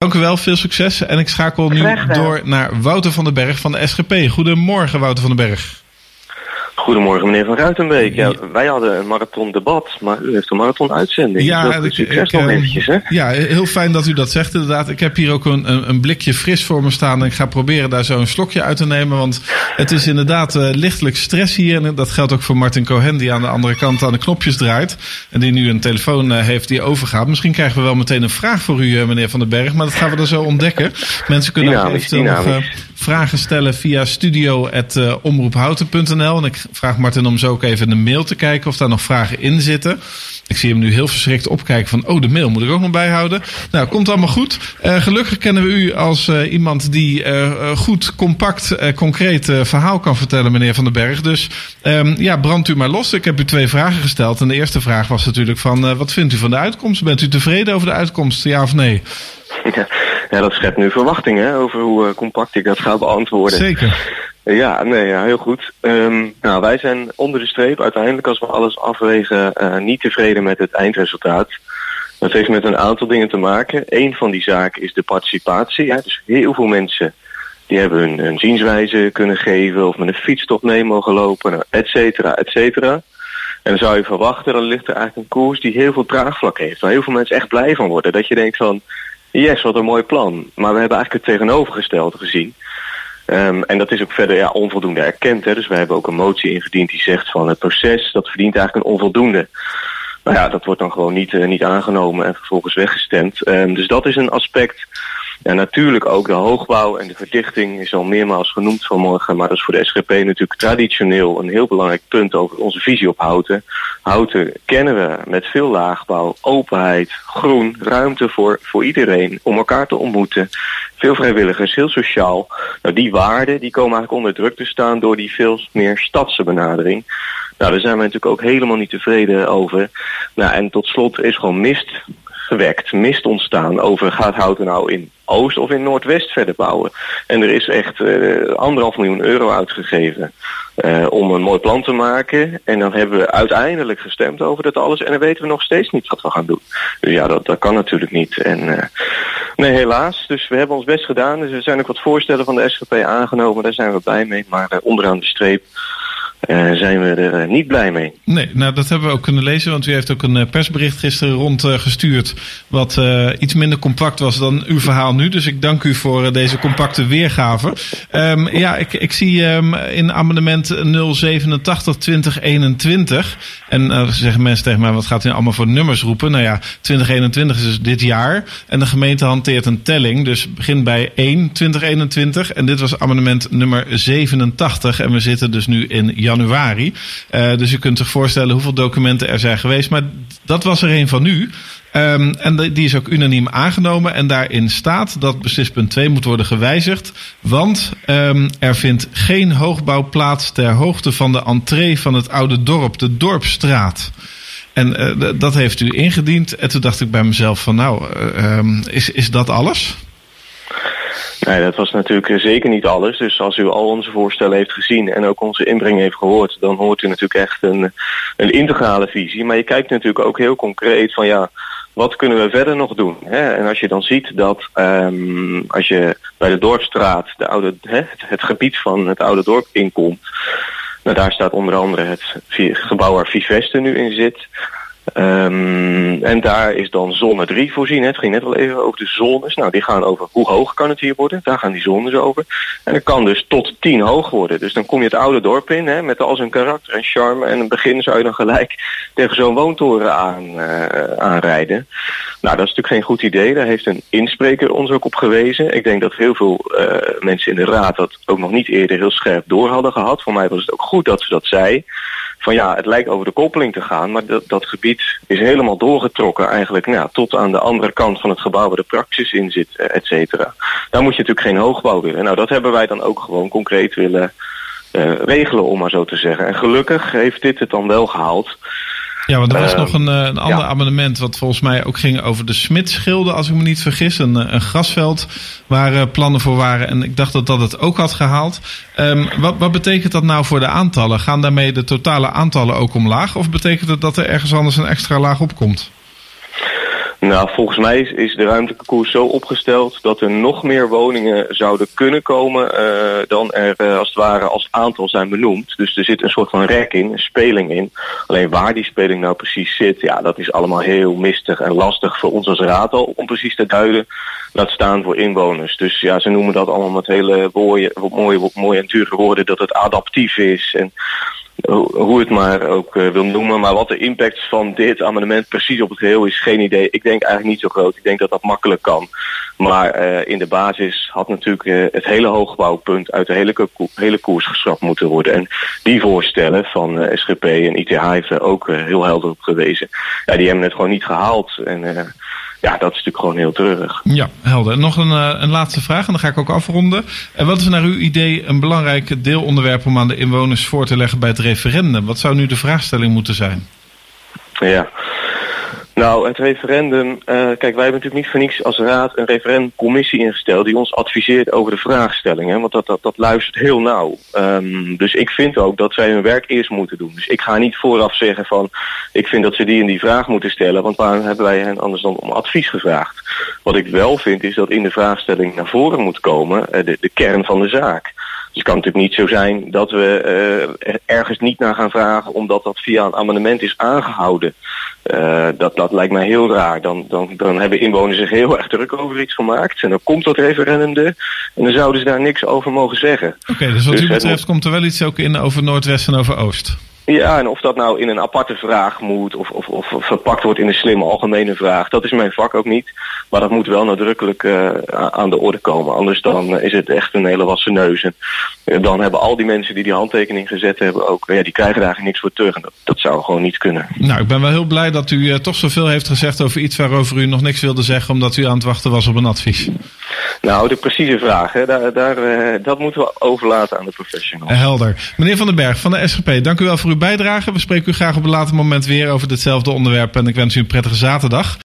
Dank u wel, veel succes. En ik schakel nu door naar Wouter van den Berg van de SGP. Goedemorgen, Wouter van den Berg. Goedemorgen meneer Van Ruitenbeek. Ja, wij hadden een marathon debat, maar u heeft een marathon uitzending. Ja, dus succes nog eventjes, hè? ja, heel fijn dat u dat zegt inderdaad. Ik heb hier ook een, een, blikje fris voor me staan en ik ga proberen daar zo een slokje uit te nemen. Want het is inderdaad uh, lichtelijk stress hier. En dat geldt ook voor Martin Cohen die aan de andere kant aan de knopjes draait. En die nu een telefoon uh, heeft die overgaat. Misschien krijgen we wel meteen een vraag voor u uh, meneer Van den Berg, maar dat gaan we dan zo ontdekken. Mensen kunnen dynamisch, eventueel nog vragen stellen via studio.omroephouten.nl. En ik vraag Martin om zo ook even in de mail te kijken of daar nog vragen in zitten. Ik zie hem nu heel verschrikt opkijken van, oh, de mail moet ik ook nog bijhouden. Nou, komt allemaal goed. Uh, gelukkig kennen we u als uh, iemand die uh, goed, compact, concreet verhaal kan vertellen, meneer Van den Berg. Dus um, ja, brandt u maar los. Ik heb u twee vragen gesteld. En de eerste vraag was natuurlijk van, wat vindt u van de uitkomst? Bent u tevreden over de uitkomst, ja of nee? Ja, ja dat schept nu verwachtingen over hoe compact ik dat ga beantwoorden. Zeker. Ja, nee, ja, heel goed. Um, nou, wij zijn onder de streep uiteindelijk als we alles afwegen uh, niet tevreden met het eindresultaat. Dat heeft met een aantal dingen te maken. Eén van die zaken is de participatie. Dus heel veel mensen die hebben hun, zienswijze kunnen geven of met een fietstocht mee mogen lopen, nou, et cetera, et cetera. En dan zou je verwachten, dan ligt er eigenlijk een koers die heel veel draagvlak heeft. Waar heel veel mensen echt blij van worden. Dat je denkt van, yes, wat een mooi plan. Maar we hebben eigenlijk het tegenovergestelde gezien. Um, en dat is ook verder ja, onvoldoende erkend. Hè. Dus we hebben ook een motie ingediend die zegt van het proces, dat verdient eigenlijk een onvoldoende. Nou ja, dat wordt dan gewoon niet, uh, niet aangenomen en vervolgens weggestemd. Um, dus dat is een aspect ja, natuurlijk ook de hoogbouw en de verdichting is al meermaals genoemd vanmorgen. Maar dat is voor de SGP natuurlijk traditioneel een heel belangrijk punt over onze visie op houten. Houten kennen we met veel laagbouw, openheid, groen, ruimte voor, voor iedereen om elkaar te ontmoeten. Veel vrijwilligers, heel sociaal. Nou, die waarden die komen eigenlijk onder druk te staan door die veel meer stadse benadering. Nou, daar zijn we natuurlijk ook helemaal niet tevreden over. Nou, en tot slot is gewoon mist gewekt, mist ontstaan over gaat Houten nou in Oost of in Noordwest verder bouwen. En er is echt uh, anderhalf miljoen euro uitgegeven uh, om een mooi plan te maken. En dan hebben we uiteindelijk gestemd over dat alles en dan weten we nog steeds niet wat we gaan doen. Dus ja, dat, dat kan natuurlijk niet. En uh, nee, helaas. Dus we hebben ons best gedaan. Dus er zijn ook wat voorstellen van de SGP aangenomen. Daar zijn we blij mee. Maar onderaan de streep uh, zijn we er uh, niet blij mee. Nee, nou dat hebben we ook kunnen lezen, want u heeft ook een uh, persbericht gisteren rondgestuurd. wat iets minder compact was dan uw verhaal nu. Dus ik dank u voor deze compacte weergave. Um, ja, ik, ik zie um, in amendement 087 2021. En zeggen mensen tegen mij, wat gaat u allemaal voor nummers roepen? Nou ja, 2021 is dus dit jaar. En de gemeente hanteert een telling. Dus begint bij 1 2021. En dit was amendement nummer 87. En we zitten dus nu in januari. Uh, dus u kunt zich voorstellen hoeveel documenten er zijn geweest. Maar dat was er een van u. Um, en die is ook unaniem aangenomen. En daarin staat dat beslispunt 2 moet worden gewijzigd. Want um, er vindt geen hoogbouw plaats ter hoogte van de entree van het oude dorp, de Dorpstraat. En uh, dat heeft u ingediend. En toen dacht ik bij mezelf van nou, uh, um, is, is dat alles? Nee, dat was natuurlijk zeker niet alles. Dus als u al onze voorstellen heeft gezien en ook onze inbreng heeft gehoord, dan hoort u natuurlijk echt een, een integrale visie. Maar je kijkt natuurlijk ook heel concreet van ja, wat kunnen we verder nog doen? Hè? En als je dan ziet dat um, als je bij de Dorpstraat, de oude, hè, het, het gebied van het oude dorp inkomt, nou, daar staat onder andere het gebouw waar Viveste nu in zit. Um, en daar is dan zone 3 voorzien. Het ging net al even over de zones. Nou, die gaan over hoe hoog kan het hier worden. Daar gaan die zones over. En het kan dus tot 10 hoog worden. Dus dan kom je het oude dorp in, hè, met al zijn karakter en charme. En in het begin zou je dan gelijk tegen zo'n woontoren aan, uh, aanrijden. Nou, dat is natuurlijk geen goed idee. Daar heeft een inspreker ons ook op gewezen. Ik denk dat heel veel uh, mensen in de raad dat ook nog niet eerder heel scherp door hadden gehad. Voor mij was het ook goed dat ze dat zei van ja, het lijkt over de koppeling te gaan, maar dat, dat gebied is helemaal doorgetrokken eigenlijk nou, tot aan de andere kant van het gebouw waar de praxis in zit, et cetera. Daar moet je natuurlijk geen hoogbouw willen. Nou, dat hebben wij dan ook gewoon concreet willen uh, regelen, om maar zo te zeggen. En gelukkig heeft dit het dan wel gehaald. Ja, want er was uh, nog een, een ander ja. amendement wat volgens mij ook ging over de Smitsschilden, als ik me niet vergis. Een, een grasveld waar uh, plannen voor waren. En ik dacht dat dat het ook had gehaald. Um, wat, wat betekent dat nou voor de aantallen? Gaan daarmee de totale aantallen ook omlaag? Of betekent het dat er ergens anders een extra laag op komt? Nou, volgens mij is, de ruimtelijke koers zo opgesteld dat er nog meer woningen zouden kunnen komen uh, dan er uh, als het ware als aantal zijn benoemd. Dus er zit een soort van rek in, een speling in. Alleen waar die speling nou precies zit, ja, dat is allemaal heel mistig en lastig voor ons als raad al om precies te duiden. Laat staan voor inwoners. Dus ja, ze noemen dat allemaal met hele mooie, mooie, mooie en dure woorden dat het adaptief is. En hoe het maar ook uh, wil noemen. Maar wat de impact van dit amendement precies op het geheel is, geen idee. Ik denk eigenlijk niet zo groot. Ik denk dat dat makkelijk kan. Maar uh, in de basis had natuurlijk uh, het hele hoogbouwpunt uit de hele, hele koers geschrapt moeten worden. En die voorstellen van SGP en ITH heeft er ook heel helder op gewezen. Ja, die hebben het gewoon niet gehaald. En ja, dat is natuurlijk gewoon heel treurig. Ja, helder. Nog een, een laatste vraag en dan ga ik ook afronden. En wat is naar uw idee een belangrijk deelonderwerp om aan de inwoners voor te leggen bij het referendum? Wat zou nu de vraagstelling moeten zijn? Ja. Nou, het referendum. Uh, kijk, wij hebben natuurlijk niet voor niets als raad een referendumcommissie ingesteld die ons adviseert over de vraagstellingen. Want dat, dat, dat luistert heel nauw. Um, dus ik vind ook dat zij hun werk eerst moeten doen. Dus ik ga niet vooraf zeggen van ik vind dat ze die en die vraag moeten stellen. Want waarom hebben wij hen anders dan om advies gevraagd? Wat ik wel vind is dat in de vraagstelling naar voren moet komen de, de kern van de zaak. Dus het kan natuurlijk niet zo zijn dat we uh, ergens niet naar gaan vragen omdat dat via een amendement is aangehouden. Uh, dat, dat lijkt mij heel raar. Dan, dan, dan hebben inwoners zich heel erg druk over iets gemaakt. En dan komt dat referendum er. En dan zouden ze daar niks over mogen zeggen. Oké, okay, dus wat dus u betreft moet... komt er wel iets ook in over Noordwest en over Oost? Ja, en of dat nou in een aparte vraag moet of, of, of verpakt wordt in een slimme algemene vraag, dat is mijn vak ook niet. Maar dat moet wel nadrukkelijk uh, aan de orde komen. Anders dan is het echt een hele wassen neus. En uh, dan hebben al die mensen die die handtekening gezet hebben ook, ja, die krijgen daar eigenlijk niks voor terug. En dat, dat zou gewoon niet kunnen. Nou, ik ben wel heel blij dat u uh, toch zoveel heeft gezegd over iets waarover u nog niks wilde zeggen, omdat u aan het wachten was op een advies. Nou, de precieze vraag, hè, daar, daar, dat moeten we overlaten aan de professionals. Helder. Meneer Van den Berg van de SGP, dank u wel voor uw bijdrage. We spreken u graag op een later moment weer over ditzelfde onderwerp en ik wens u een prettige zaterdag.